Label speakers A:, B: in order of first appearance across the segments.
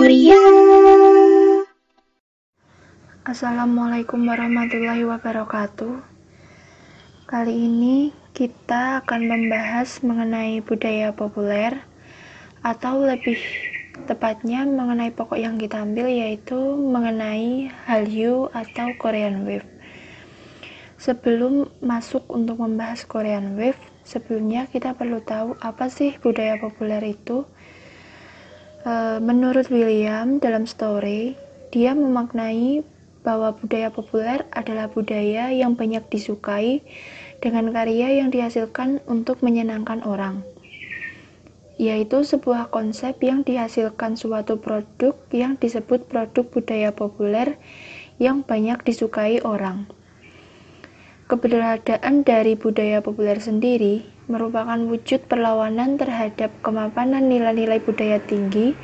A: Korea.
B: Assalamualaikum warahmatullahi wabarakatuh. Kali ini kita akan membahas mengenai budaya populer atau lebih tepatnya mengenai pokok yang kita ambil yaitu mengenai Hallyu atau Korean Wave. Sebelum masuk untuk membahas Korean Wave, sebelumnya kita perlu tahu apa sih budaya populer itu. E, menurut William dalam story, dia memaknai bahwa budaya populer adalah budaya yang banyak disukai dengan karya yang dihasilkan untuk menyenangkan orang yaitu sebuah konsep yang dihasilkan suatu produk yang disebut produk budaya populer yang banyak disukai orang. Keberadaan dari budaya populer sendiri merupakan wujud perlawanan terhadap kemapanan nilai-nilai budaya tinggi,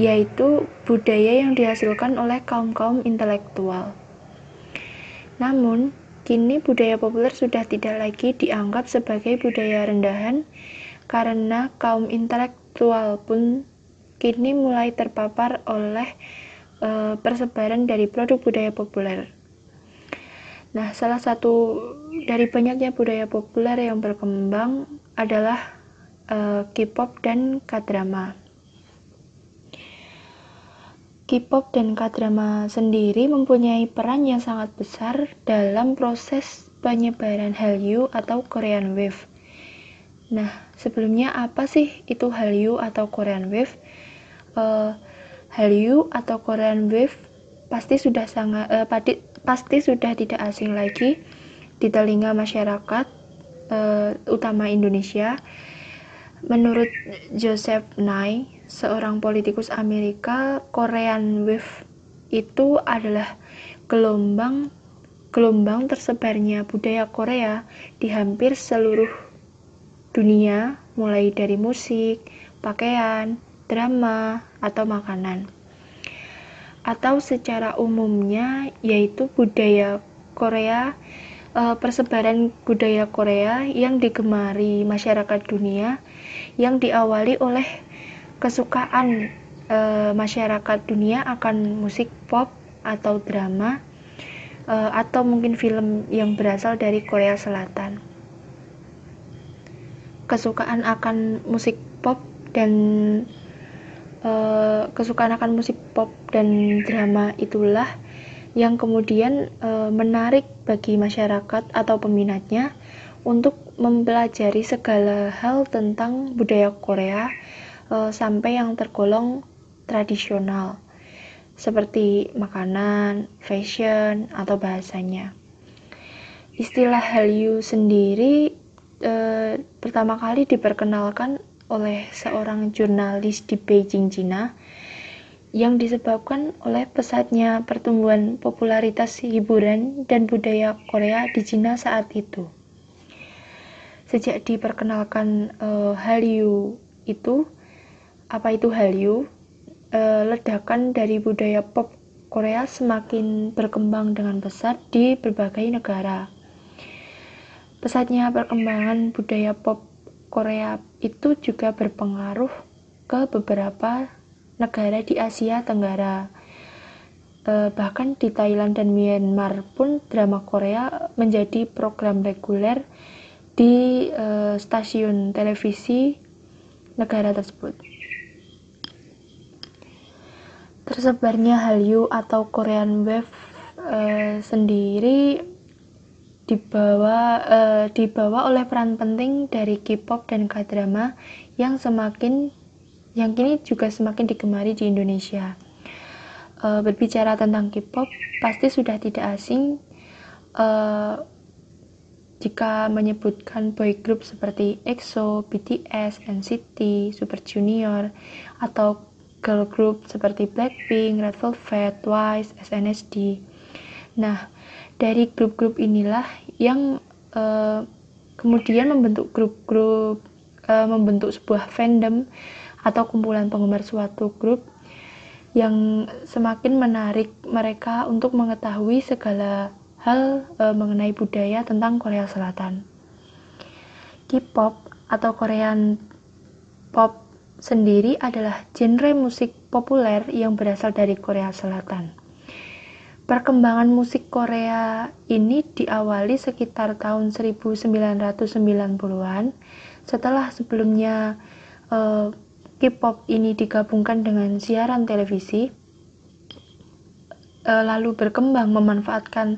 B: yaitu budaya yang dihasilkan oleh kaum-kaum intelektual. Namun, kini budaya populer sudah tidak lagi dianggap sebagai budaya rendahan karena kaum intelektual pun kini mulai terpapar oleh e, persebaran dari produk budaya populer. Nah, salah satu dari banyaknya budaya populer yang berkembang adalah e, K-pop dan K-drama. K-pop dan K-drama sendiri mempunyai peran yang sangat besar dalam proses penyebaran Hallyu atau Korean Wave Nah, sebelumnya apa sih itu Hallyu atau Korean Wave? Uh, Hallyu atau Korean Wave pasti sudah sangat uh, pasti sudah tidak asing lagi di telinga masyarakat uh, utama Indonesia. Menurut Joseph Nye, seorang politikus Amerika, Korean Wave itu adalah gelombang gelombang tersebarnya budaya Korea di hampir seluruh dunia, mulai dari musik, pakaian, drama, atau makanan. Atau secara umumnya, yaitu budaya Korea, eh, persebaran budaya Korea yang digemari masyarakat dunia, yang diawali oleh kesukaan eh, masyarakat dunia akan musik pop atau drama, eh, atau mungkin film yang berasal dari Korea Selatan. Kesukaan akan musik pop dan uh, kesukaan akan musik pop dan drama itulah yang kemudian uh, menarik bagi masyarakat atau peminatnya untuk mempelajari segala hal tentang budaya Korea uh, sampai yang tergolong tradisional seperti makanan, fashion, atau bahasanya. Istilah Hallyu sendiri e, pertama kali diperkenalkan oleh seorang jurnalis di Beijing, Cina, yang disebabkan oleh pesatnya pertumbuhan popularitas hiburan dan budaya Korea di Cina saat itu. Sejak diperkenalkan e, Hallyu itu, apa itu Hallyu? E, ledakan dari budaya pop Korea semakin berkembang dengan pesat di berbagai negara Pesatnya perkembangan budaya pop Korea itu juga berpengaruh ke beberapa negara di Asia Tenggara. Eh, bahkan di Thailand dan Myanmar pun drama Korea menjadi program reguler di eh, stasiun televisi negara tersebut. Tersebarnya Hallyu atau Korean Wave eh, sendiri dibawa uh, dibawa oleh peran penting dari K-pop dan K-drama yang semakin yang kini juga semakin digemari di Indonesia. Uh, berbicara tentang K-pop pasti sudah tidak asing uh, jika menyebutkan boy group seperti EXO, BTS, NCT, Super Junior, atau girl group seperti Blackpink, Red Velvet, Twice, SNSD. Nah, dari grup-grup inilah yang uh, kemudian membentuk grup-grup uh, membentuk sebuah fandom atau kumpulan penggemar suatu grup yang semakin menarik mereka untuk mengetahui segala hal uh, mengenai budaya tentang Korea Selatan. K-pop atau Korean pop sendiri adalah genre musik populer yang berasal dari Korea Selatan. Perkembangan musik Korea ini diawali sekitar tahun 1990-an setelah sebelumnya uh, K-pop ini digabungkan dengan siaran televisi uh, lalu berkembang memanfaatkan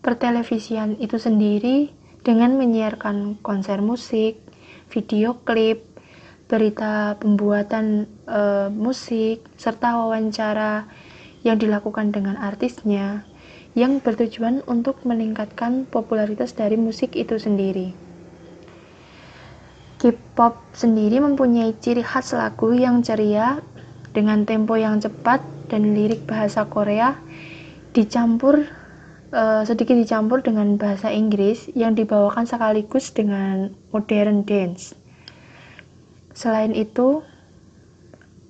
B: pertelevisian itu sendiri dengan menyiarkan konser musik, video klip, berita pembuatan e, musik, serta wawancara yang dilakukan dengan artisnya yang bertujuan untuk meningkatkan popularitas dari musik itu sendiri. K-pop sendiri mempunyai ciri khas lagu yang ceria dengan tempo yang cepat dan lirik bahasa Korea dicampur uh, sedikit dicampur dengan bahasa Inggris yang dibawakan sekaligus dengan modern dance. Selain itu,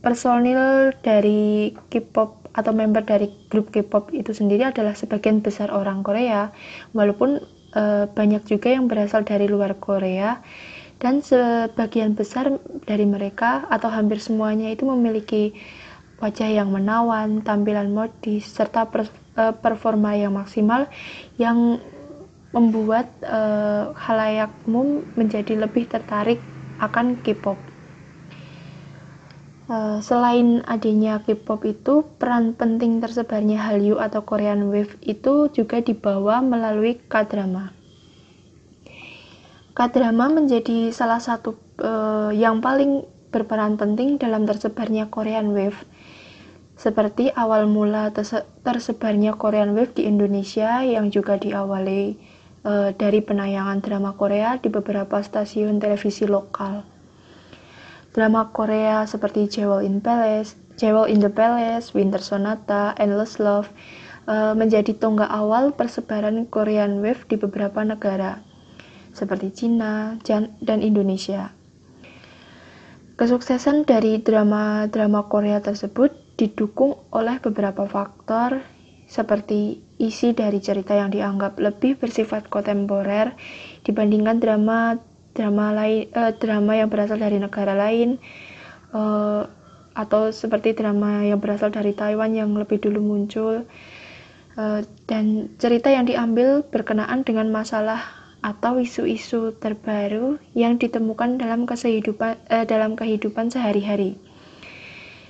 B: personil dari K-pop atau member dari grup K-pop itu sendiri adalah sebagian besar orang Korea, walaupun uh, banyak juga yang berasal dari luar Korea dan sebagian besar dari mereka atau hampir semuanya itu memiliki wajah yang menawan, tampilan modis, serta uh, performa yang maksimal yang membuat uh, halayak menjadi lebih tertarik akan K-pop. Uh, selain adanya K-pop itu, peran penting tersebarnya Hallyu atau Korean Wave itu juga dibawa melalui K-drama. K-drama menjadi salah satu uh, yang paling berperan penting dalam tersebarnya Korean Wave. Seperti awal mula tersebarnya Korean Wave di Indonesia yang juga diawali uh, dari penayangan drama Korea di beberapa stasiun televisi lokal. Drama Korea seperti Jewel in Palace, Jewel in the Palace, Winter Sonata, Endless Love uh, menjadi tonggak awal persebaran Korean Wave di beberapa negara seperti Cina dan Indonesia. Kesuksesan dari drama-drama Korea tersebut didukung oleh beberapa faktor seperti isi dari cerita yang dianggap lebih bersifat kontemporer dibandingkan drama drama lain uh, drama yang berasal dari negara lain uh, atau seperti drama yang berasal dari Taiwan yang lebih dulu muncul uh, dan cerita yang diambil berkenaan dengan masalah atau isu-isu terbaru yang ditemukan dalam kehidupan uh, dalam kehidupan sehari-hari.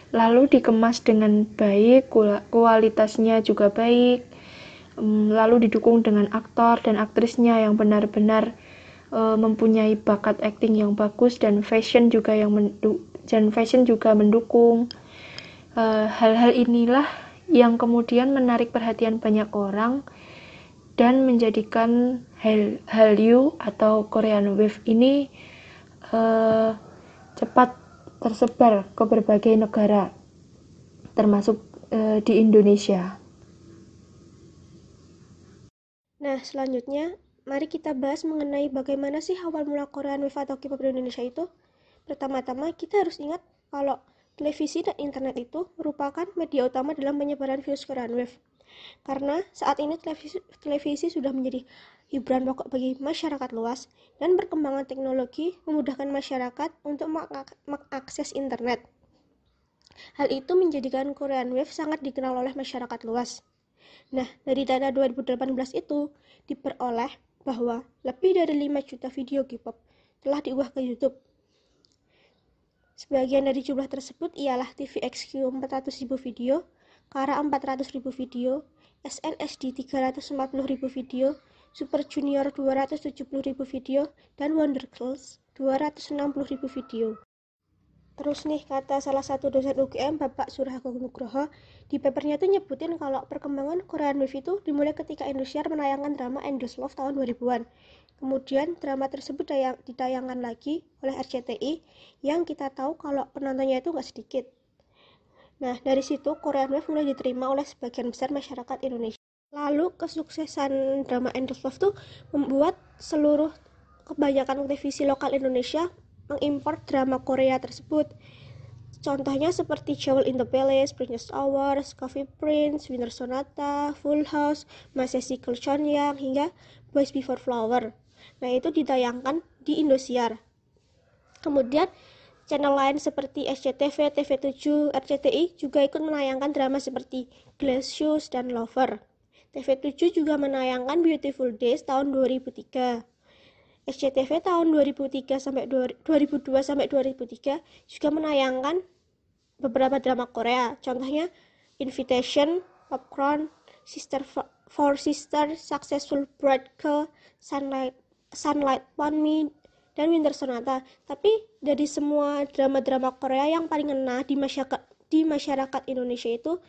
B: Lalu dikemas dengan baik kualitasnya juga baik um, lalu didukung dengan aktor dan aktrisnya yang benar-benar uh, mempunyai bakat acting yang bagus dan fashion juga yang dan fashion juga mendukung eh, hal-hal uh, inilah yang kemudian menarik perhatian banyak orang dan menjadikan Hal Hallyu atau Korean Wave ini uh, cepat tersebar ke berbagai negara termasuk uh, di Indonesia.
A: Nah, selanjutnya Mari kita bahas mengenai bagaimana sih awal mula Korean Wave atau K-pop di Indonesia itu. Pertama-tama kita harus ingat kalau televisi dan internet itu merupakan media utama dalam penyebaran virus Korean Wave. Karena saat ini televisi, televisi sudah menjadi hiburan pokok bagi masyarakat luas dan perkembangan teknologi memudahkan masyarakat untuk mengakses internet. Hal itu menjadikan Korean Wave sangat dikenal oleh masyarakat luas. Nah, dari data 2018 itu diperoleh bahwa lebih dari 5 juta video K-pop telah diunggah ke YouTube. Sebagian dari jumlah tersebut ialah TVXQ 400.000 video, Kara 400.000 video, SNSD 340.000 video, Super Junior 270.000 video, dan Wonder Girls 260.000 video. Terus nih kata salah satu dosen UGM Bapak Surahko Nugroho di papernya itu nyebutin kalau perkembangan Korean Wave itu dimulai ketika Indosiar menayangkan drama Endless Love tahun 2000-an. Kemudian drama tersebut dayang, ditayangkan lagi oleh RCTI yang kita tahu kalau penontonnya itu nggak sedikit. Nah dari situ Korean Wave mulai diterima oleh sebagian besar masyarakat Indonesia. Lalu kesuksesan drama Endless Love tuh membuat seluruh kebanyakan televisi lokal Indonesia mengimpor drama Korea tersebut. Contohnya seperti Jewel in the Palace, Princess Hours, Coffee Prince, Winter Sonata, Full House, Sassy Yang, hingga Boys Before Flower. Nah, itu ditayangkan di Indosiar. Kemudian, Channel lain seperti SCTV, TV7, RCTI juga ikut menayangkan drama seperti Glacius dan Lover. TV7 juga menayangkan Beautiful Days tahun 2003. SCTV tahun 2003 sampai 2002 sampai 2003 juga menayangkan beberapa drama Korea. Contohnya Invitation, Popcorn, Sister for Sister, Successful Bride Sunlight, Sunlight on Me, dan Winter Sonata. Tapi dari semua drama-drama Korea yang paling ngena di masyarakat di masyarakat Indonesia itu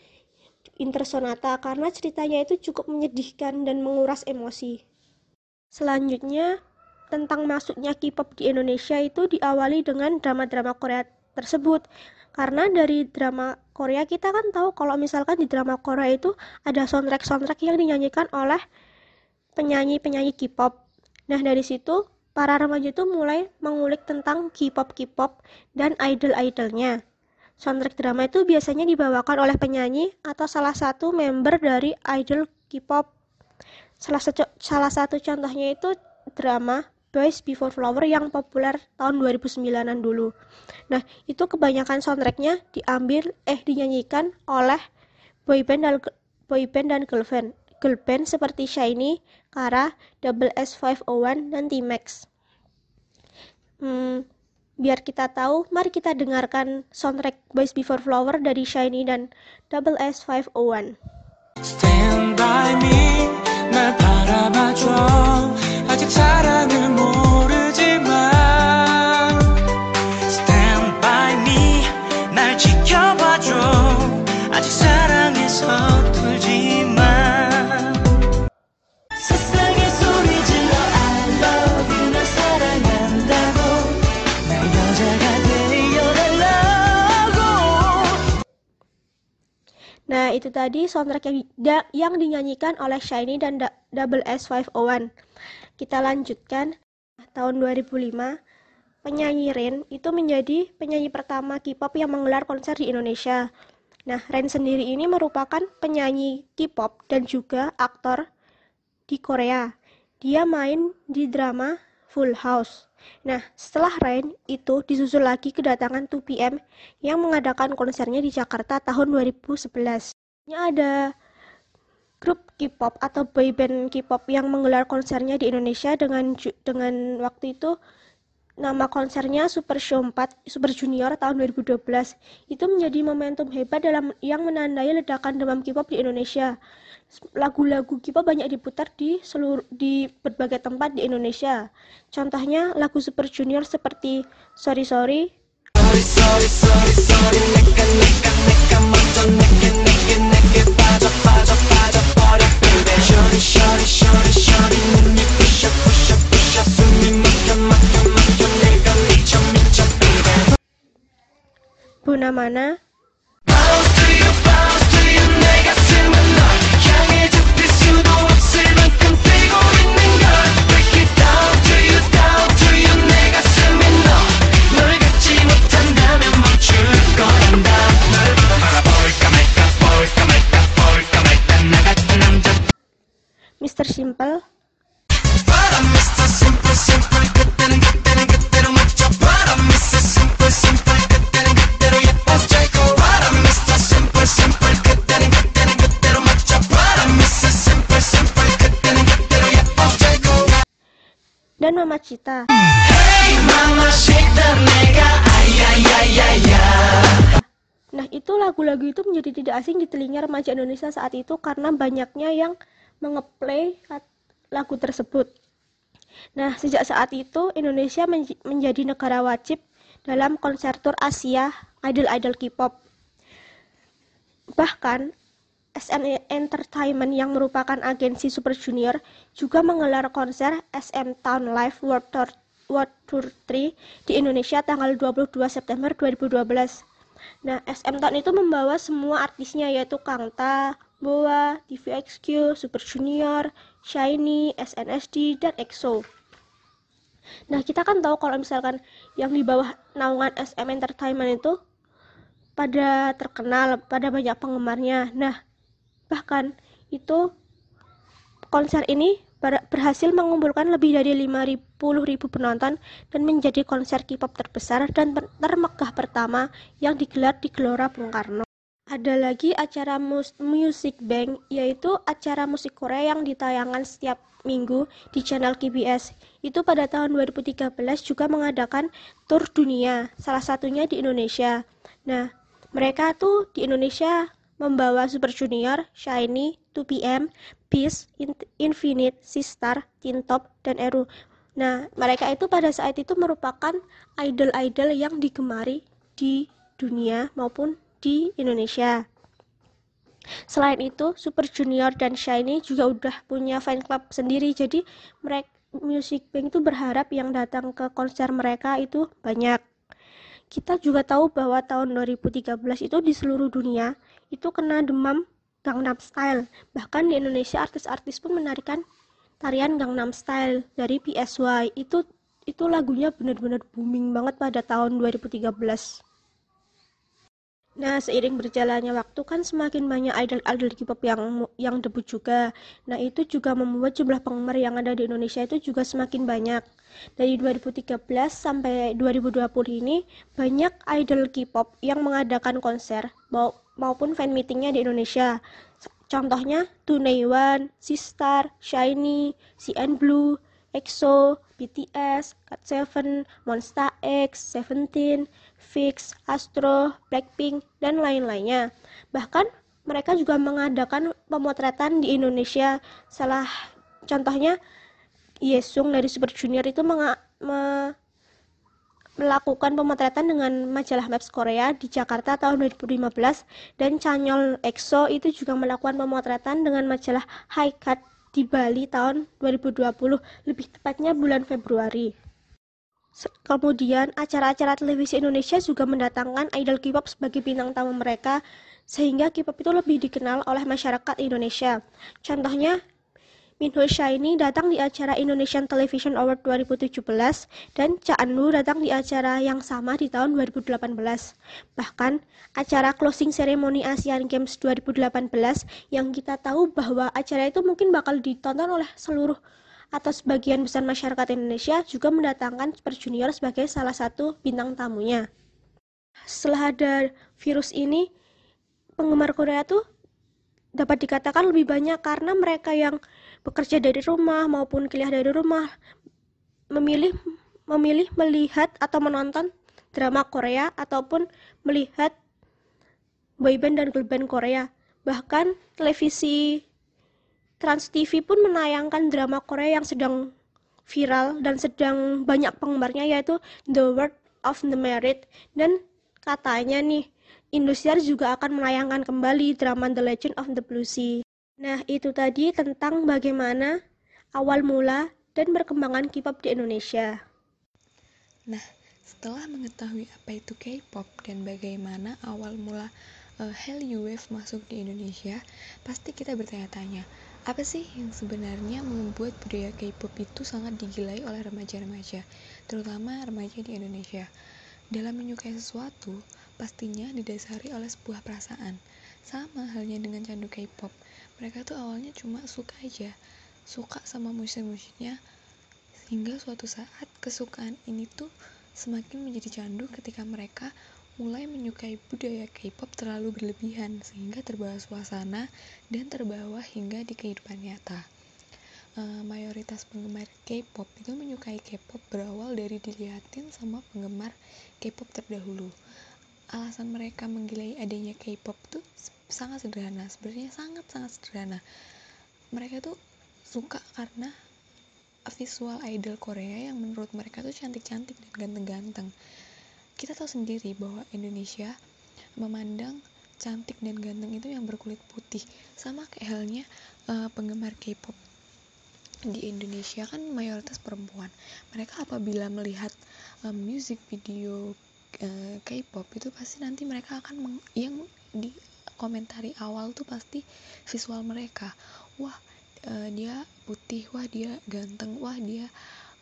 A: Winter Sonata karena ceritanya itu cukup menyedihkan dan menguras emosi. Selanjutnya, tentang masuknya K-pop di Indonesia itu diawali dengan drama-drama Korea tersebut. Karena dari drama Korea kita kan tahu kalau misalkan di drama Korea itu ada soundtrack-soundtrack yang dinyanyikan oleh penyanyi-penyanyi K-pop. Nah, dari situ para remaja itu mulai mengulik tentang K-pop K-pop dan idol-idolnya. Soundtrack drama itu biasanya dibawakan oleh penyanyi atau salah satu member dari idol K-pop. Salah salah satu contohnya itu drama Boys Before Flower yang populer tahun 2009-an dulu. Nah, itu kebanyakan soundtracknya diambil eh dinyanyikan oleh boyband dan boyband dan girlband. Girlband seperti Shiny, Kara, Double S501, dan T-Max. Hmm, biar kita tahu, mari kita dengarkan soundtrack Boys Before Flower dari Shiny dan Double S501. Stand by me, 날 바라봐줘. 아직 사랑을 모르지만. Itu tadi soundtrack yang, yang dinyanyikan oleh Shiny dan Double S501. Kita lanjutkan. Tahun 2005, penyanyi Ren itu menjadi penyanyi pertama K-pop yang menggelar konser di Indonesia. Nah, Ren sendiri ini merupakan penyanyi K-pop dan juga aktor di Korea. Dia main di drama Full House. Nah, setelah Rain itu disusul lagi kedatangan 2PM yang mengadakan konsernya di Jakarta tahun 2011. Ini ada grup K-pop atau boyband K-pop yang menggelar konsernya di Indonesia dengan dengan waktu itu nama konsernya Super Show 4 Super Junior tahun 2012. Itu menjadi momentum hebat dalam yang menandai ledakan demam K-pop di Indonesia lagu-lagu K-pop banyak diputar di seluruh di berbagai tempat di Indonesia. Contohnya lagu Super Junior seperti Sorry Sorry. Buna Mana Mr. Simple dan Mama Cita. Hey, Mama Cita Nah, itu lagu-lagu itu menjadi tidak asing di telinga remaja Indonesia saat itu karena banyaknya yang mengeplay lagu tersebut. Nah, sejak saat itu Indonesia menjadi negara wajib dalam konser tur Asia idol-idol K-pop. Bahkan SM Entertainment yang merupakan agensi Super Junior juga menggelar konser SM Town Live World Tour, World Tour 3 di Indonesia tanggal 22 September 2012. Nah, SM Town itu membawa semua artisnya yaitu Kangta, Boa, TVXQ, Super Junior, Shiny, SNSD, dan EXO. Nah, kita kan tahu kalau misalkan yang di bawah naungan SM Entertainment itu pada terkenal, pada banyak penggemarnya. Nah, bahkan itu konser ini berhasil mengumpulkan lebih dari 50.000 penonton dan menjadi konser K-pop terbesar dan termegah pertama yang digelar di Gelora Bung Karno. Ada lagi acara Music Bank, yaitu acara musik Korea yang ditayangkan setiap minggu di channel KBS. Itu pada tahun 2013 juga mengadakan tur dunia, salah satunya di Indonesia. Nah, mereka tuh di Indonesia membawa Super Junior, Shiny, 2PM, Peace, Infinite, Sistar, Tintop, dan Eru. Nah, mereka itu pada saat itu merupakan idol-idol yang digemari di dunia maupun di Indonesia. Selain itu, Super Junior dan Shiny juga udah punya fan club sendiri. Jadi, mereka Music Bank itu berharap yang datang ke konser mereka itu banyak. Kita juga tahu bahwa tahun 2013 itu di seluruh dunia itu kena demam Gangnam Style. Bahkan di Indonesia artis-artis pun menarikan tarian Gangnam Style dari PSY. Itu itu lagunya benar-benar booming banget pada tahun 2013. Nah, seiring berjalannya waktu kan semakin banyak idol-idol K-pop yang yang debut juga. Nah, itu juga membuat jumlah penggemar yang ada di Indonesia itu juga semakin banyak. Dari 2013 sampai 2020 ini, banyak idol K-pop yang mengadakan konser maupun fan meetingnya di Indonesia. Contohnya One, Sistar, Shiny, CN Blue, EXO, BTS, GOT7, Monsta X, Seventeen, Fix, Astro, Blackpink, dan lain-lainnya. Bahkan mereka juga mengadakan pemotretan di Indonesia. Salah contohnya Yesung dari Super Junior itu me melakukan pemotretan dengan majalah Maps Korea di Jakarta tahun 2015 dan Chanyol EXO itu juga melakukan pemotretan dengan majalah High Cut di Bali tahun 2020 lebih tepatnya bulan Februari. Kemudian, acara-acara televisi Indonesia juga mendatangkan idol K-pop sebagai bintang tamu mereka, sehingga K-pop itu lebih dikenal oleh masyarakat Indonesia. Contohnya, Minho Shiny datang di acara Indonesian Television Award 2017 dan Cha Eun datang di acara yang sama di tahun 2018. Bahkan, acara closing ceremony Asian Games 2018 yang kita tahu bahwa acara itu mungkin bakal ditonton oleh seluruh atau sebagian besar masyarakat Indonesia juga mendatangkan Super Junior sebagai salah satu bintang tamunya. Setelah ada virus ini, penggemar Korea tuh dapat dikatakan lebih banyak karena mereka yang bekerja dari rumah maupun kuliah dari rumah memilih memilih melihat atau menonton drama Korea ataupun melihat boyband dan girlband Korea. Bahkan televisi Trans TV pun menayangkan drama Korea yang sedang viral dan sedang banyak penggemarnya yaitu The World of the Merit dan katanya nih Indosiar juga akan menayangkan kembali drama The Legend of the Blue Sea. Nah, itu tadi tentang bagaimana awal mula dan perkembangan K-pop di Indonesia.
C: Nah, setelah mengetahui apa itu K-pop dan bagaimana awal mula uh, Hallyu Wave masuk di Indonesia, pasti kita bertanya-tanya, apa sih yang sebenarnya membuat budaya K-pop itu sangat digilai oleh remaja-remaja, terutama remaja di Indonesia? Dalam menyukai sesuatu, pastinya didasari oleh sebuah perasaan. Sama halnya dengan candu K-pop. Mereka tuh awalnya cuma suka aja, suka sama musik-musiknya, sehingga suatu saat kesukaan ini tuh semakin menjadi candu ketika mereka mulai menyukai budaya K-pop terlalu berlebihan sehingga terbawa suasana dan terbawa hingga di kehidupan nyata. E, mayoritas penggemar K-pop itu menyukai K-pop berawal dari dilihatin sama penggemar K-pop terdahulu. Alasan mereka menggilai adanya K-pop tuh sangat sederhana, sebenarnya sangat-sangat sederhana. Mereka tuh suka karena visual idol Korea yang menurut mereka tuh cantik-cantik dan ganteng-ganteng. Kita tahu sendiri bahwa Indonesia memandang cantik dan ganteng itu yang berkulit putih. Sama kayak halnya uh, penggemar K-pop di Indonesia kan mayoritas perempuan. Mereka apabila melihat um, music video uh, K-pop itu pasti nanti mereka akan yang di komentari awal tuh pasti visual mereka. Wah uh, dia putih wah dia ganteng wah dia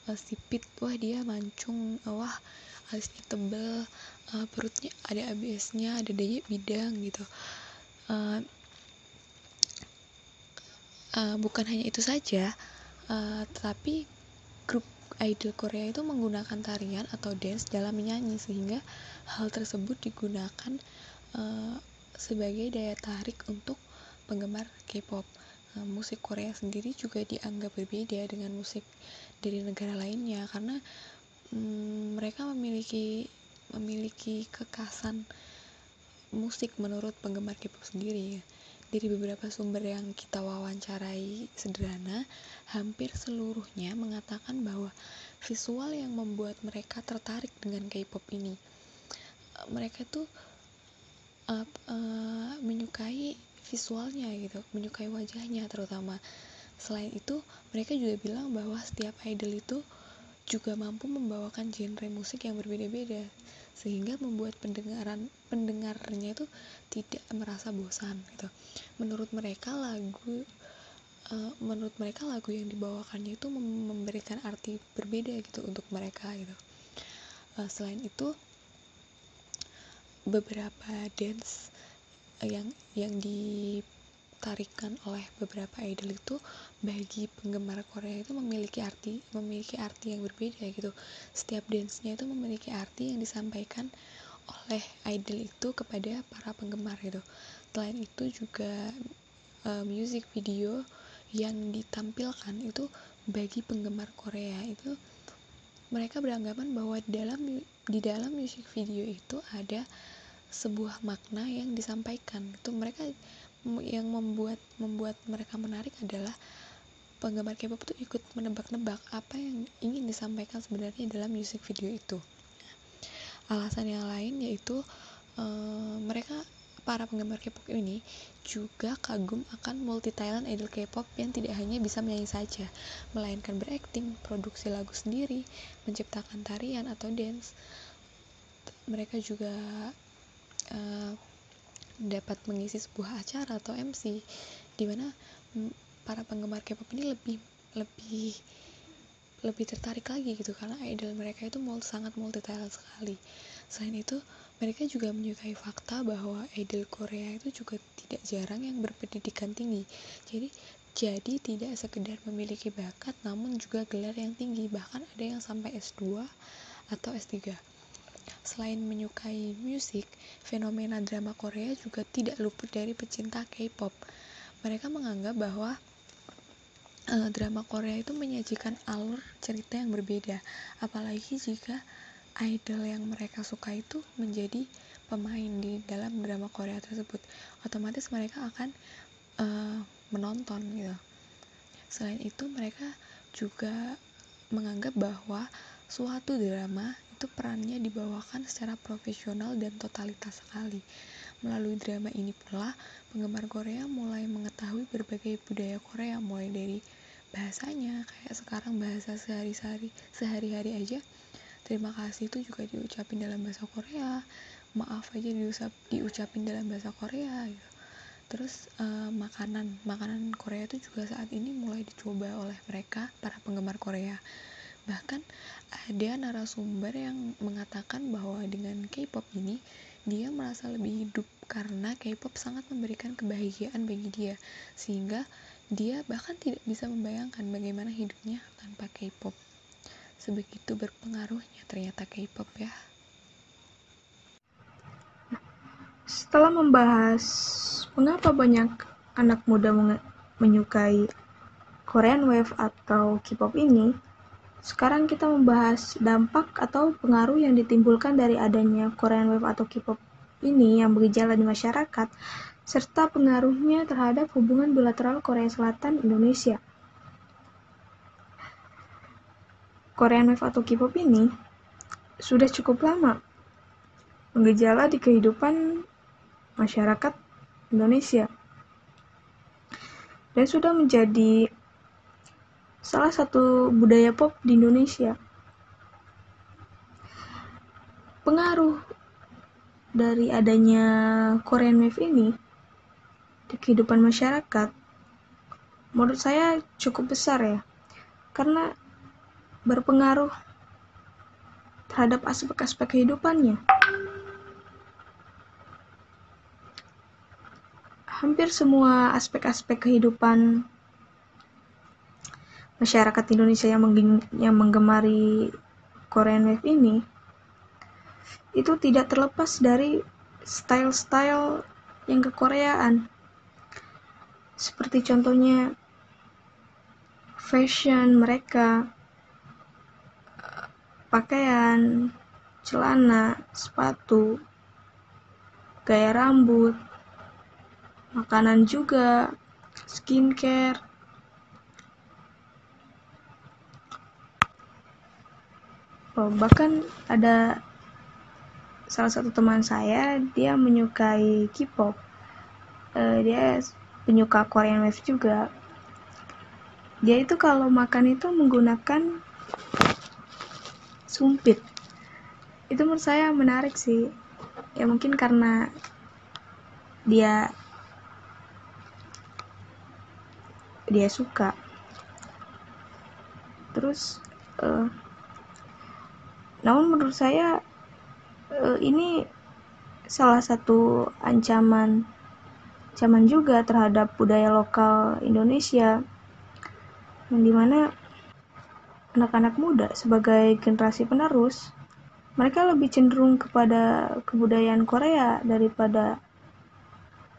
C: uh, sipit wah dia mancung uh, wah alisnya tebel uh, perutnya ada ABS-nya ada daya bidang gitu. Uh, uh, bukan hanya itu saja uh, tetapi grup idol Korea itu menggunakan tarian atau dance dalam menyanyi sehingga hal tersebut digunakan sebagai daya tarik untuk penggemar K-pop. Uh, musik Korea sendiri juga dianggap berbeda dengan musik dari negara lainnya karena um, mereka memiliki memiliki kekasan musik menurut penggemar K-pop sendiri. Dari beberapa sumber yang kita wawancarai sederhana, hampir seluruhnya mengatakan bahwa visual yang membuat mereka tertarik dengan K-pop ini. Mereka tuh uh, uh, menyukai visualnya gitu, menyukai wajahnya terutama. Selain itu, mereka juga bilang bahwa setiap idol itu juga mampu membawakan genre musik yang berbeda-beda sehingga membuat pendengaran pendengarnya itu tidak merasa bosan gitu. Menurut mereka lagu uh, menurut mereka lagu yang dibawakannya itu memberikan arti berbeda gitu untuk mereka gitu. Uh, selain itu beberapa dance yang yang di tarikan oleh beberapa idol itu bagi penggemar Korea itu memiliki arti memiliki arti yang berbeda gitu. Setiap dance-nya itu memiliki arti yang disampaikan oleh idol itu kepada para penggemar gitu. Selain itu juga uh, music video yang ditampilkan itu bagi penggemar Korea itu mereka beranggapan bahwa dalam di dalam music video itu ada sebuah makna yang disampaikan itu mereka yang membuat membuat mereka menarik adalah penggemar K-pop itu ikut menebak-nebak apa yang ingin disampaikan sebenarnya dalam music video itu. Alasan yang lain yaitu uh, mereka para penggemar K-pop ini juga kagum akan multi talent idol K-pop yang tidak hanya bisa menyanyi saja, melainkan berakting, produksi lagu sendiri, menciptakan tarian atau dance. Mereka juga dapat mengisi sebuah acara atau MC di mana para penggemar K-pop ini lebih lebih lebih tertarik lagi gitu karena idol mereka itu multi, sangat multi talent sekali. Selain itu, mereka juga menyukai fakta bahwa idol Korea itu juga tidak jarang yang berpendidikan tinggi. Jadi jadi tidak sekedar memiliki bakat namun juga gelar yang tinggi, bahkan ada yang sampai S2 atau S3. Selain menyukai musik, fenomena drama Korea juga tidak luput dari pecinta K-pop. Mereka menganggap bahwa uh, drama Korea itu menyajikan alur cerita yang berbeda, apalagi jika idol yang mereka suka itu menjadi pemain di dalam drama Korea tersebut. Otomatis mereka akan uh, menonton gitu. Selain itu, mereka juga menganggap bahwa suatu drama itu perannya dibawakan secara profesional dan totalitas sekali. Melalui drama ini pula, penggemar Korea mulai mengetahui berbagai budaya Korea, mulai dari bahasanya, kayak sekarang bahasa sehari-hari sehari-hari aja. Terima kasih itu juga diucapin dalam bahasa Korea. Maaf aja diusap, diucapin dalam bahasa Korea gitu. Terus uh, makanan, makanan Korea itu juga saat ini mulai dicoba oleh mereka para penggemar Korea Bahkan ada narasumber yang mengatakan bahwa dengan K-pop ini dia merasa lebih hidup karena K-pop sangat memberikan kebahagiaan bagi dia sehingga dia bahkan tidak bisa membayangkan bagaimana hidupnya tanpa K-pop. Sebegitu berpengaruhnya ternyata K-pop ya.
D: Setelah membahas mengapa banyak anak muda menyukai Korean Wave atau K-pop ini, sekarang kita membahas dampak atau pengaruh yang ditimbulkan dari adanya Korean Wave atau K-pop ini yang bergejala di masyarakat, serta pengaruhnya terhadap hubungan bilateral Korea Selatan Indonesia. Korean Wave atau K-pop ini sudah cukup lama menggejala di kehidupan masyarakat Indonesia dan sudah menjadi salah satu budaya pop di Indonesia. Pengaruh dari adanya Korean Wave ini di kehidupan masyarakat menurut saya cukup besar ya karena berpengaruh terhadap aspek-aspek kehidupannya. Hampir semua aspek-aspek kehidupan masyarakat Indonesia yang, yang menggemari Korean Wave ini itu tidak terlepas dari style-style yang kekoreaan. Seperti contohnya fashion mereka pakaian celana sepatu gaya rambut makanan juga skincare bahkan ada salah satu teman saya dia menyukai K-pop. Uh, dia penyuka Korean Wave juga. Dia itu kalau makan itu menggunakan sumpit. Itu menurut saya menarik sih. Ya mungkin karena dia dia suka. Terus uh, namun menurut saya uh, ini salah satu ancaman ancaman juga terhadap budaya lokal Indonesia yang di mana anak-anak muda sebagai generasi penerus mereka lebih cenderung kepada kebudayaan Korea daripada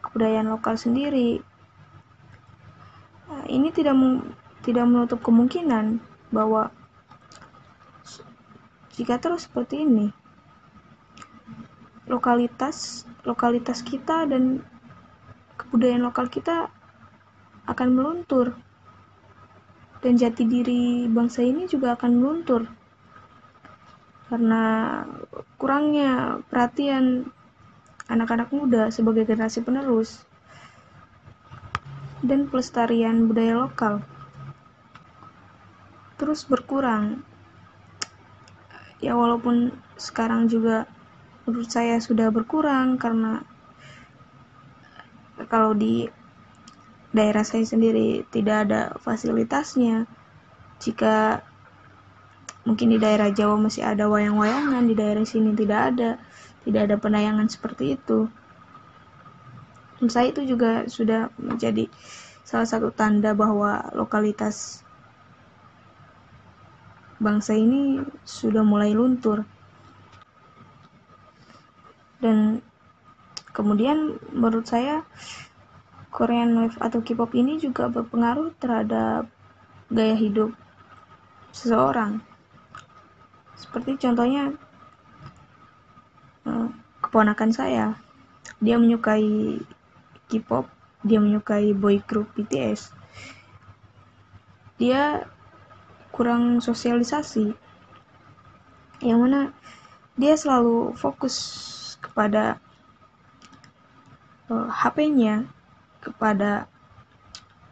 D: kebudayaan lokal sendiri. Nah, ini tidak tidak menutup kemungkinan bahwa jika terus seperti ini lokalitas lokalitas kita dan kebudayaan lokal kita akan meluntur. Dan jati diri bangsa ini juga akan meluntur. Karena kurangnya perhatian anak-anak muda sebagai generasi penerus dan pelestarian budaya lokal terus berkurang ya walaupun sekarang juga menurut saya sudah berkurang karena kalau di daerah saya sendiri tidak ada fasilitasnya. Jika mungkin di daerah Jawa masih ada wayang-wayangan di daerah sini tidak ada tidak ada penayangan seperti itu. Menurut saya itu juga sudah menjadi salah satu tanda bahwa lokalitas bangsa ini sudah mulai luntur. Dan kemudian menurut saya Korean Wave atau K-pop ini juga berpengaruh terhadap gaya hidup seseorang. Seperti contohnya eh, keponakan saya. Dia menyukai K-pop dia menyukai boy group BTS dia kurang sosialisasi yang mana dia selalu fokus kepada uh, eh, HP-nya, kepada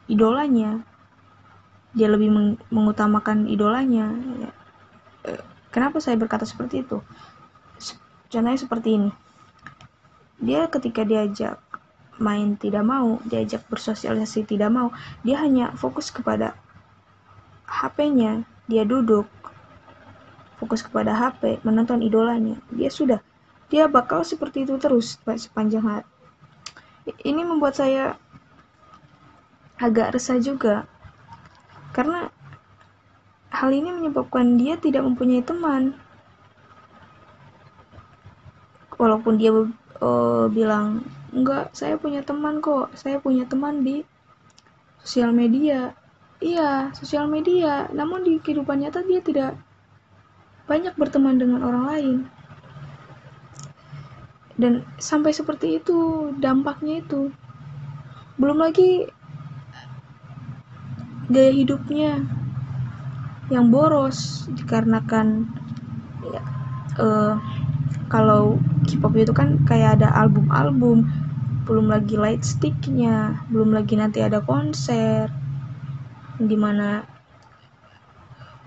D: idolanya, dia lebih meng mengutamakan idolanya. Ya. Uh, kenapa saya berkata seperti itu? Contohnya seperti ini. Dia ketika diajak main tidak mau, diajak bersosialisasi tidak mau, dia hanya fokus kepada HP-nya, dia duduk fokus kepada HP, menonton idolanya. Dia sudah dia bakal seperti itu terus sepanjang hari. Ini membuat saya agak resah juga. Karena hal ini menyebabkan dia tidak mempunyai teman. Walaupun dia uh, bilang, enggak, saya punya teman kok. Saya punya teman di sosial media. Iya, sosial media. Namun di kehidupan nyata dia tidak banyak berteman dengan orang lain. Dan sampai seperti itu dampaknya itu. Belum lagi gaya hidupnya yang boros dikarenakan ya, uh, kalau K-pop itu kan kayak ada album-album belum lagi light sticknya belum lagi nanti ada konser di mana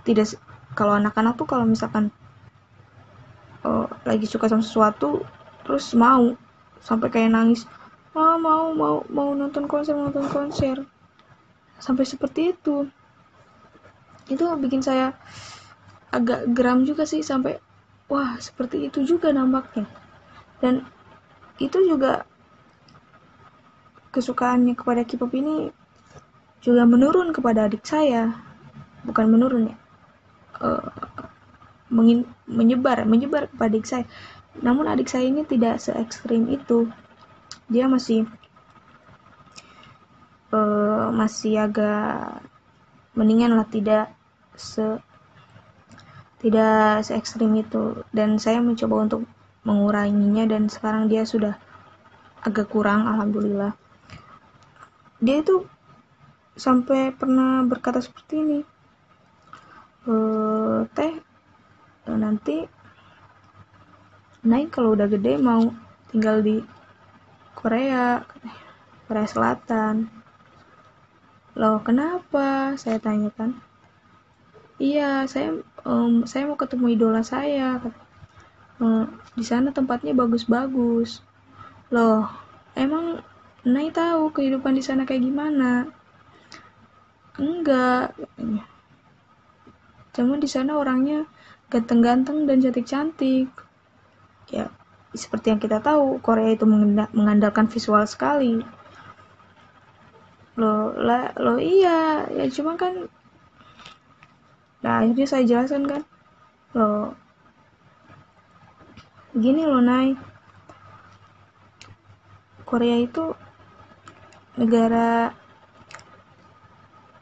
D: tidak kalau anak-anak tuh kalau misalkan uh, lagi suka sama sesuatu terus mau sampai kayak nangis ah mau mau mau nonton konser mau nonton konser. Sampai seperti itu. Itu bikin saya agak geram juga sih sampai wah seperti itu juga nampaknya. Dan itu juga kesukaannya kepada K-pop ini juga menurun kepada adik saya. Bukan menurun ya. Uh, menyebar menyebar kepada adik saya. Namun adik saya ini tidak se ekstrim itu. Dia masih uh, masih agak mendingan lah tidak se tidak se ekstrim itu. Dan saya mencoba untuk menguranginya dan sekarang dia sudah agak kurang alhamdulillah. Dia itu sampai pernah berkata seperti ini. E, teh e, nanti naik kalau udah gede mau tinggal di Korea Korea Selatan. Loh kenapa? Saya tanyakan iya saya um, saya mau ketemu idola saya. Um, di sana tempatnya bagus-bagus. Loh emang Nai tahu kehidupan di sana kayak gimana enggak cuma di sana orangnya ganteng-ganteng dan cantik-cantik. Ya seperti yang kita tahu Korea itu mengandalkan visual sekali. Lo lah lo iya. Ya cuma kan nah akhirnya saya jelaskan kan. Lo gini loh Nai Korea itu negara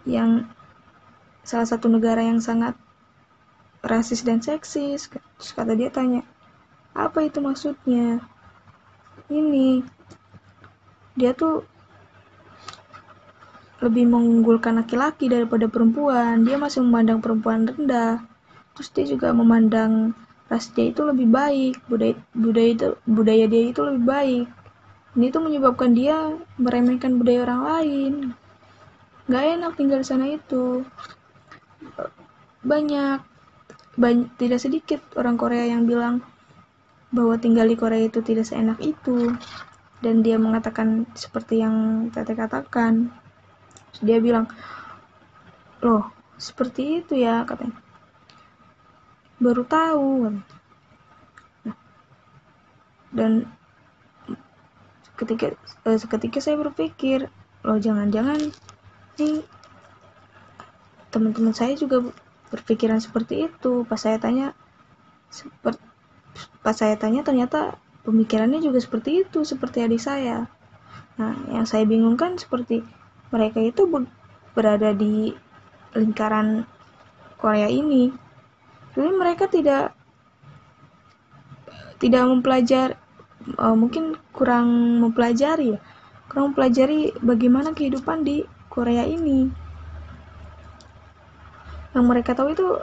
D: yang salah satu negara yang sangat rasis dan seksis. Terus kata dia tanya apa itu maksudnya? Ini dia tuh lebih mengunggulkan laki-laki daripada perempuan. Dia masih memandang perempuan rendah. Terus dia juga memandang ras dia itu lebih baik budaya budaya itu budaya dia itu lebih baik. Ini tuh menyebabkan dia meremehkan budaya orang lain gak enak tinggal di sana itu. Banyak. Banyak tidak sedikit orang Korea yang bilang bahwa tinggal di Korea itu tidak seenak itu. Dan dia mengatakan seperti yang Tete katakan. Dia bilang loh seperti itu ya katanya. Baru tahu nah, dan ketika eh, seketika saya berpikir loh jangan-jangan ini teman-teman saya juga berpikiran seperti itu. Pas saya tanya seperti pas saya tanya ternyata pemikirannya juga seperti itu seperti adik saya. Nah yang saya bingungkan seperti mereka itu berada di lingkaran Korea ini. Jadi mereka tidak tidak mempelajari uh, mungkin kurang mempelajari ya kurang mempelajari bagaimana kehidupan di Korea ini. Yang mereka tahu itu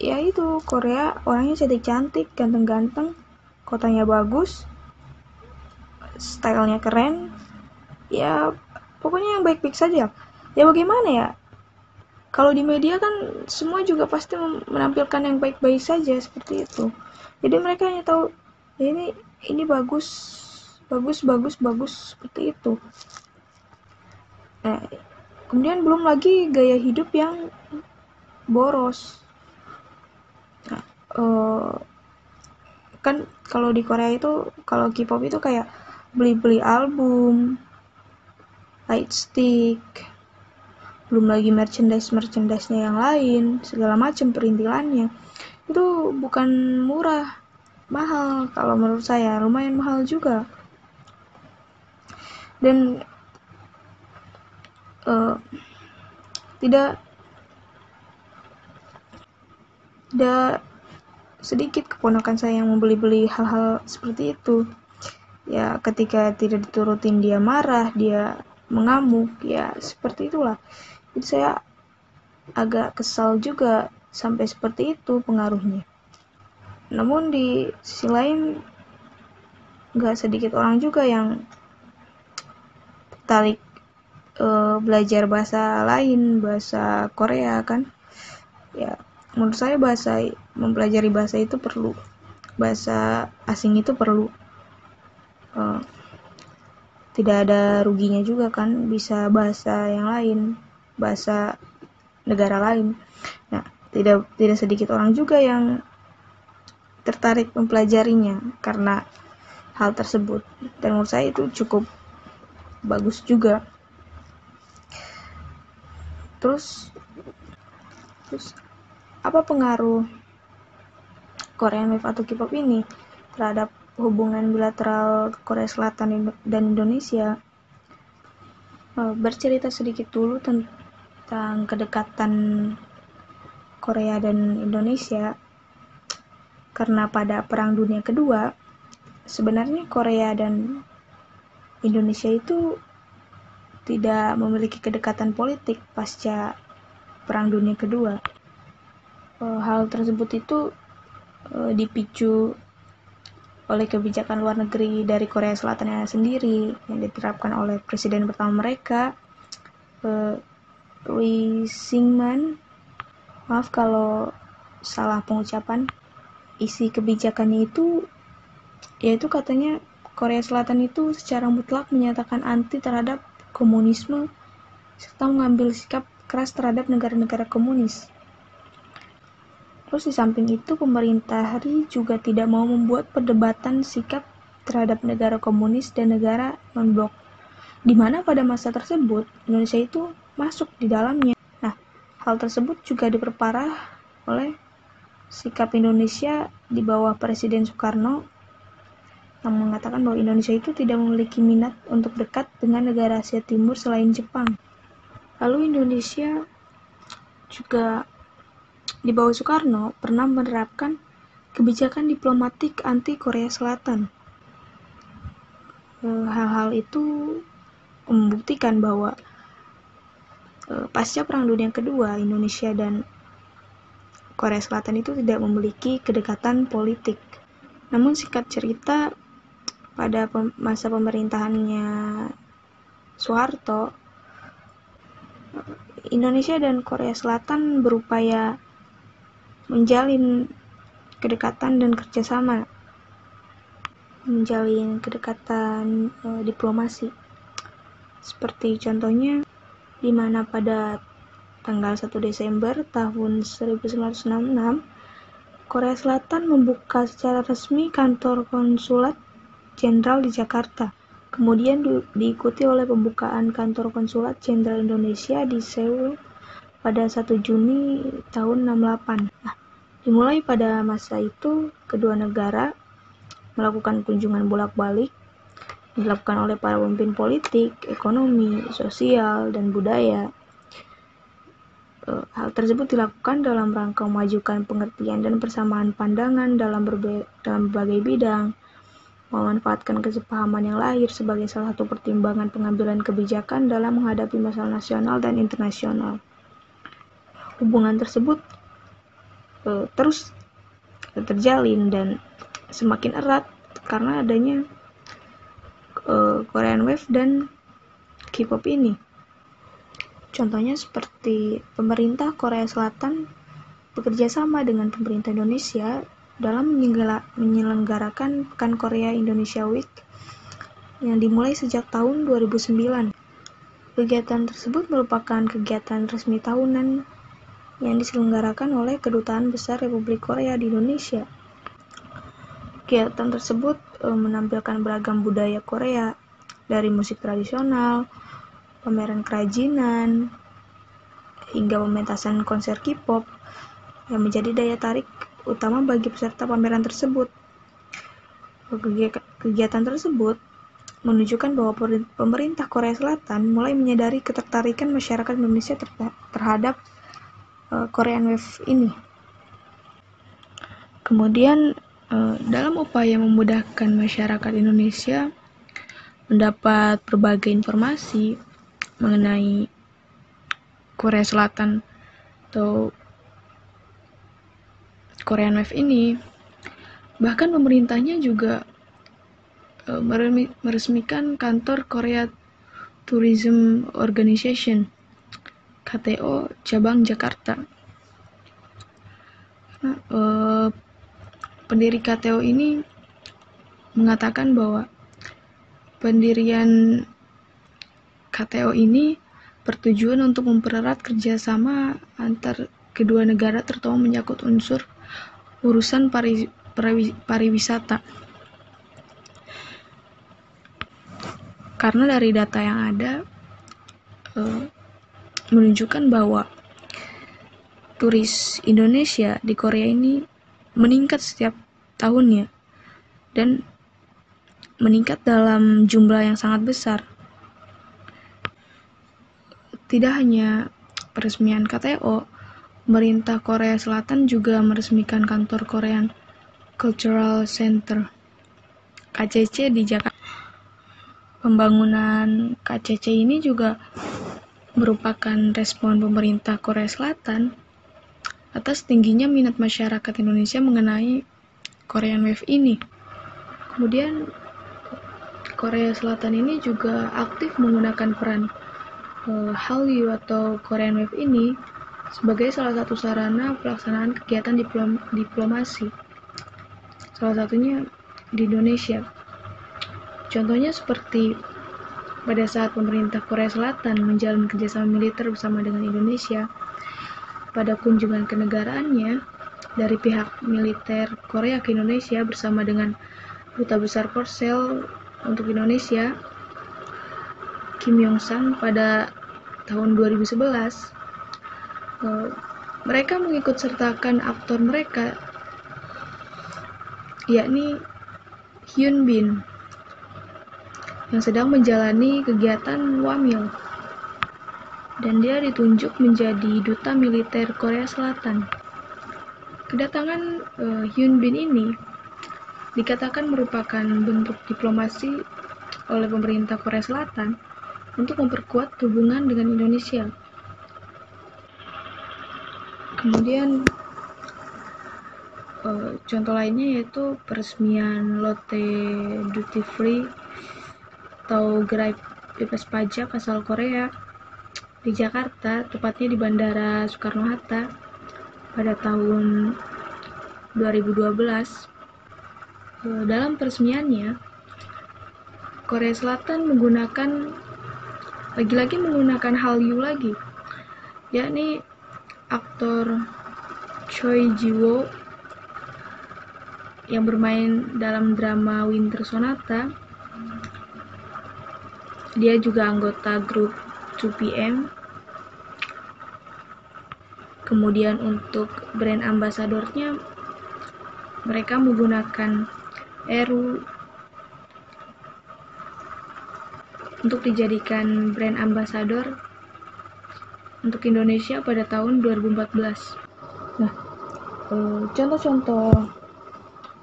D: ya itu Korea orangnya cantik-cantik ganteng-ganteng kotanya bagus stylenya keren. Ya pokoknya yang baik-baik saja. Ya bagaimana ya? Kalau di media kan semua juga pasti menampilkan yang baik-baik saja seperti itu. Jadi mereka hanya tahu ya ini ini bagus bagus bagus bagus seperti itu. Nah, kemudian belum lagi gaya hidup yang boros. Nah, uh, kan kalau di Korea itu kalau K-pop itu kayak beli-beli album light stick belum lagi merchandise merchandise nya yang lain segala macam perintilannya. Itu bukan murah mahal kalau menurut saya lumayan mahal juga. Dan uh, tidak tidak sedikit keponakan saya yang membeli-beli hal-hal seperti itu. Ya ketika tidak diturutin dia marah dia mengamuk ya seperti itulah. Jadi saya agak kesal juga sampai seperti itu pengaruhnya. Namun di sisi lain nggak sedikit orang juga yang tertarik e, belajar bahasa lain bahasa Korea kan. Ya menurut saya bahasa mempelajari bahasa itu perlu. Bahasa asing itu perlu. E, tidak ada ruginya juga kan bisa bahasa yang lain bahasa negara lain. Nah tidak tidak sedikit orang juga yang tertarik mempelajarinya karena hal tersebut. Dan menurut saya itu cukup bagus juga terus Terus apa pengaruh Korean Wave atau K-pop ini terhadap hubungan bilateral Korea Selatan dan Indonesia? Eh, bercerita sedikit dulu tentang kedekatan Korea dan Indonesia karena pada Perang Dunia Kedua sebenarnya Korea dan Indonesia itu tidak memiliki kedekatan politik pasca Perang Dunia Kedua. Eh, hal tersebut itu eh, dipicu oleh kebijakan luar negeri dari Korea Selatan sendiri yang diterapkan oleh presiden pertama mereka, eh, Lee Singman. Maaf kalau salah pengucapan. Isi kebijakannya itu yaitu katanya Korea Selatan itu secara mutlak menyatakan anti terhadap komunisme serta mengambil sikap keras terhadap negara-negara komunis. Terus di samping itu pemerintah Ri juga tidak mau membuat perdebatan sikap terhadap negara komunis dan negara non-blok. Di mana pada masa tersebut Indonesia itu masuk di dalamnya. Nah, hal tersebut juga diperparah oleh sikap Indonesia di bawah Presiden Soekarno yang mengatakan bahwa Indonesia itu tidak memiliki minat untuk dekat dengan negara Asia Timur selain Jepang. Lalu Indonesia juga di bawah Soekarno pernah menerapkan kebijakan diplomatik anti Korea Selatan. E, hal-hal itu membuktikan bahwa e, pasca Perang Dunia Kedua, Indonesia dan Korea Selatan itu tidak memiliki kedekatan politik. Namun singkat cerita, pada masa pemerintahannya Soeharto, Indonesia dan Korea Selatan berupaya menjalin kedekatan dan kerjasama, menjalin kedekatan e, diplomasi. Seperti contohnya, di mana pada tanggal 1 Desember tahun 1966, Korea Selatan membuka secara resmi kantor konsulat Jenderal di Jakarta. Kemudian diikuti oleh pembukaan kantor konsulat Jenderal Indonesia di Seoul pada 1 Juni tahun 68. Nah, dimulai pada masa itu kedua negara melakukan kunjungan bolak-balik dilakukan oleh para pemimpin politik, ekonomi, sosial, dan budaya. Eh, hal tersebut dilakukan dalam rangka memajukan pengertian dan persamaan pandangan dalam, dalam berbagai bidang, memanfaatkan kesepahaman yang lahir sebagai salah satu pertimbangan pengambilan kebijakan dalam menghadapi masalah nasional dan internasional. Hubungan tersebut uh, terus terjalin dan semakin erat karena adanya uh, Korean Wave dan K-pop ini. Contohnya seperti pemerintah Korea Selatan bekerja sama dengan pemerintah Indonesia dalam menyelenggarakan Pekan Korea Indonesia Week yang dimulai sejak tahun 2009. Kegiatan tersebut merupakan kegiatan resmi tahunan yang diselenggarakan oleh Kedutaan Besar Republik Korea di Indonesia. Kegiatan tersebut e, menampilkan beragam budaya Korea, dari musik tradisional, pameran kerajinan, hingga pementasan konser K-pop yang menjadi daya tarik utama bagi peserta pameran tersebut. Kegiatan tersebut menunjukkan bahwa pemerintah Korea Selatan mulai menyadari ketertarikan masyarakat Indonesia terhadap uh, Korean Wave ini. Kemudian uh, dalam upaya memudahkan masyarakat Indonesia mendapat berbagai informasi mengenai Korea Selatan atau Korean Wave ini. Bahkan pemerintahnya juga uh, meresmikan kantor Korea Tourism Organization KTO cabang Jakarta. Nah, uh, pendiri KTO ini mengatakan bahwa pendirian KTO ini bertujuan untuk mempererat kerjasama antar kedua negara terutama menyangkut unsur urusan pari, pari, pariwisata. Karena dari data yang ada uh, menunjukkan bahwa turis Indonesia di Korea ini meningkat setiap tahunnya dan meningkat dalam jumlah yang sangat besar. Tidak hanya peresmian KTO, pemerintah Korea Selatan juga meresmikan kantor Korean Cultural Center KCC di Jakarta. Pembangunan KCC ini juga merupakan respon pemerintah Korea Selatan atas tingginya minat masyarakat Indonesia mengenai Korean Wave ini. Kemudian Korea Selatan ini juga aktif menggunakan peran uh, Hallyu atau Korean Wave ini sebagai salah satu sarana pelaksanaan kegiatan diplom diplomasi. Salah satunya di Indonesia. Contohnya seperti pada saat pemerintah Korea Selatan menjalin kerjasama militer bersama dengan Indonesia pada kunjungan kenegaraannya dari pihak militer Korea ke Indonesia bersama dengan Duta Besar Korsel untuk Indonesia Kim Yong Sang pada tahun 2011 eh, mereka mengikut sertakan aktor mereka yakni Hyun Bin yang sedang menjalani kegiatan wamil dan dia ditunjuk menjadi duta militer Korea Selatan. Kedatangan uh, Hyun Bin ini dikatakan merupakan bentuk diplomasi oleh pemerintah Korea Selatan untuk memperkuat hubungan dengan Indonesia. Kemudian uh, contoh lainnya yaitu peresmian Lotte Duty Free atau gerai bebas pajak asal Korea di Jakarta, tepatnya di Bandara Soekarno-Hatta pada tahun 2012. Eh, dalam peresmiannya, Korea Selatan menggunakan lagi-lagi menggunakan Hallyu lagi, yakni aktor Choi Ji-woo yang bermain dalam drama Winter Sonata. Dia juga anggota grup 2PM. Kemudian untuk brand ambasadornya mereka menggunakan Eru untuk dijadikan brand ambasador untuk Indonesia pada tahun 2014. Nah, eh, contoh-contoh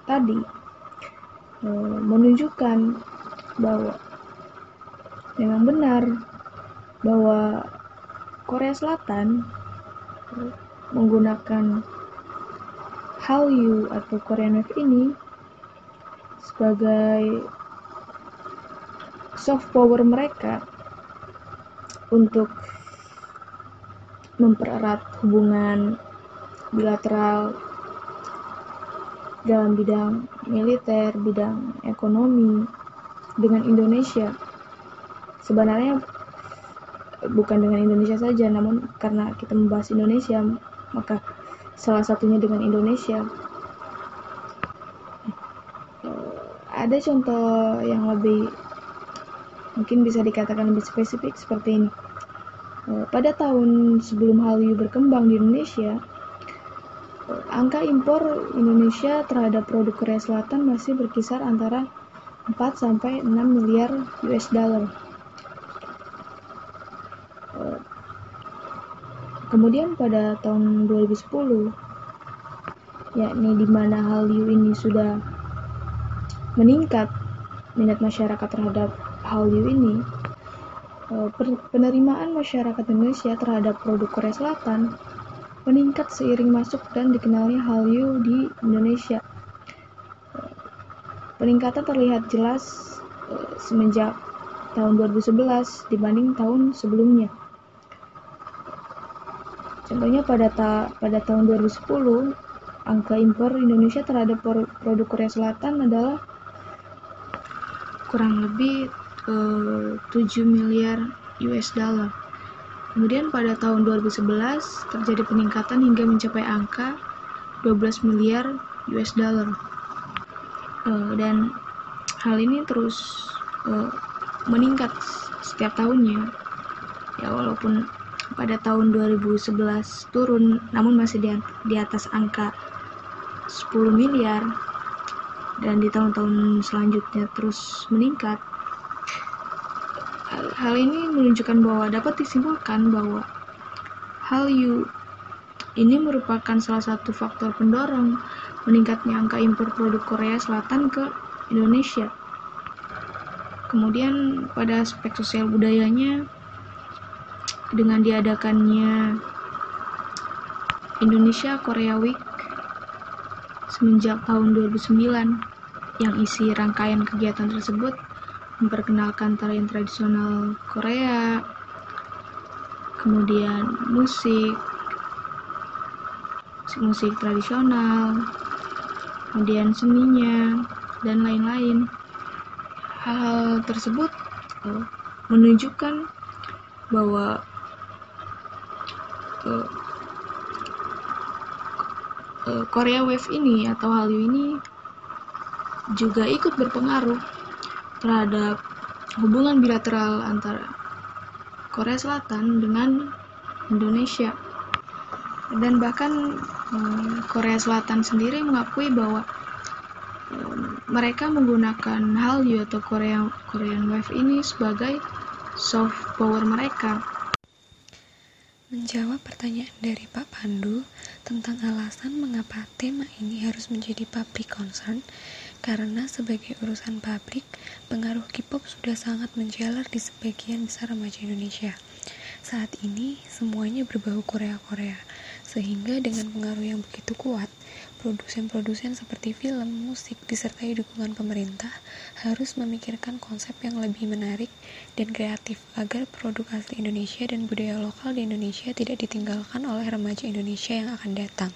D: tadi eh, menunjukkan bahwa memang benar bahwa Korea Selatan menggunakan Hallyu atau Korean Wave ini sebagai soft power mereka untuk mempererat hubungan bilateral dalam bidang militer, bidang ekonomi dengan Indonesia. Sebenarnya bukan dengan Indonesia saja, namun karena kita membahas Indonesia, maka salah satunya dengan Indonesia. Eh, ada contoh yang lebih mungkin bisa dikatakan lebih spesifik seperti ini. Pada tahun sebelum Hallyu berkembang di Indonesia, angka impor Indonesia terhadap produk Korea Selatan masih berkisar antara 4 sampai 6 miliar US dollar. Kemudian pada tahun 2010, yakni di mana Hallyu ini sudah meningkat minat masyarakat terhadap Hallyu ini, penerimaan masyarakat Indonesia terhadap produk Korea Selatan meningkat seiring masuk dan dikenalnya Hallyu di Indonesia. Eh, peningkatan terlihat jelas eh, semenjak tahun 2011 dibanding tahun sebelumnya. Contohnya pada ta pada tahun 2010, angka impor Indonesia terhadap produk Korea Selatan adalah kurang lebih eh, 7 miliar US dollar. Kemudian pada tahun 2011 terjadi peningkatan hingga mencapai angka 12 miliar US dollar. Uh, dan hal ini terus uh, meningkat setiap tahunnya. Ya walaupun pada tahun 2011 turun namun masih di, di atas angka 10 miliar dan di tahun-tahun selanjutnya terus meningkat hal ini menunjukkan bahwa dapat disimpulkan bahwa Hallyu ini merupakan salah satu faktor pendorong meningkatnya angka impor produk Korea Selatan ke Indonesia. Kemudian pada aspek sosial budayanya dengan diadakannya Indonesia Korea Week semenjak tahun 2009 yang isi rangkaian kegiatan tersebut memperkenalkan tarian tradisional Korea, kemudian musik, musik tradisional, kemudian seninya, dan lain-lain. Hal-hal tersebut uh, menunjukkan bahwa uh, uh, Korea Wave ini atau Hallyu ini juga ikut berpengaruh terhadap hubungan bilateral antara Korea Selatan dengan Indonesia dan bahkan Korea Selatan sendiri mengakui bahwa mereka menggunakan Hallyu atau Korea Korean Wave ini sebagai soft power mereka.
C: Menjawab pertanyaan dari Pak Pandu tentang alasan mengapa tema ini harus menjadi public concern, karena sebagai urusan publik, pengaruh K-pop sudah sangat menjalar di sebagian besar remaja Indonesia. Saat ini, semuanya berbau Korea-Korea, sehingga dengan pengaruh yang begitu kuat, produsen-produsen seperti film, musik, disertai dukungan pemerintah harus memikirkan konsep yang lebih menarik dan kreatif agar produk asli Indonesia dan budaya lokal di Indonesia tidak ditinggalkan oleh remaja Indonesia yang akan datang.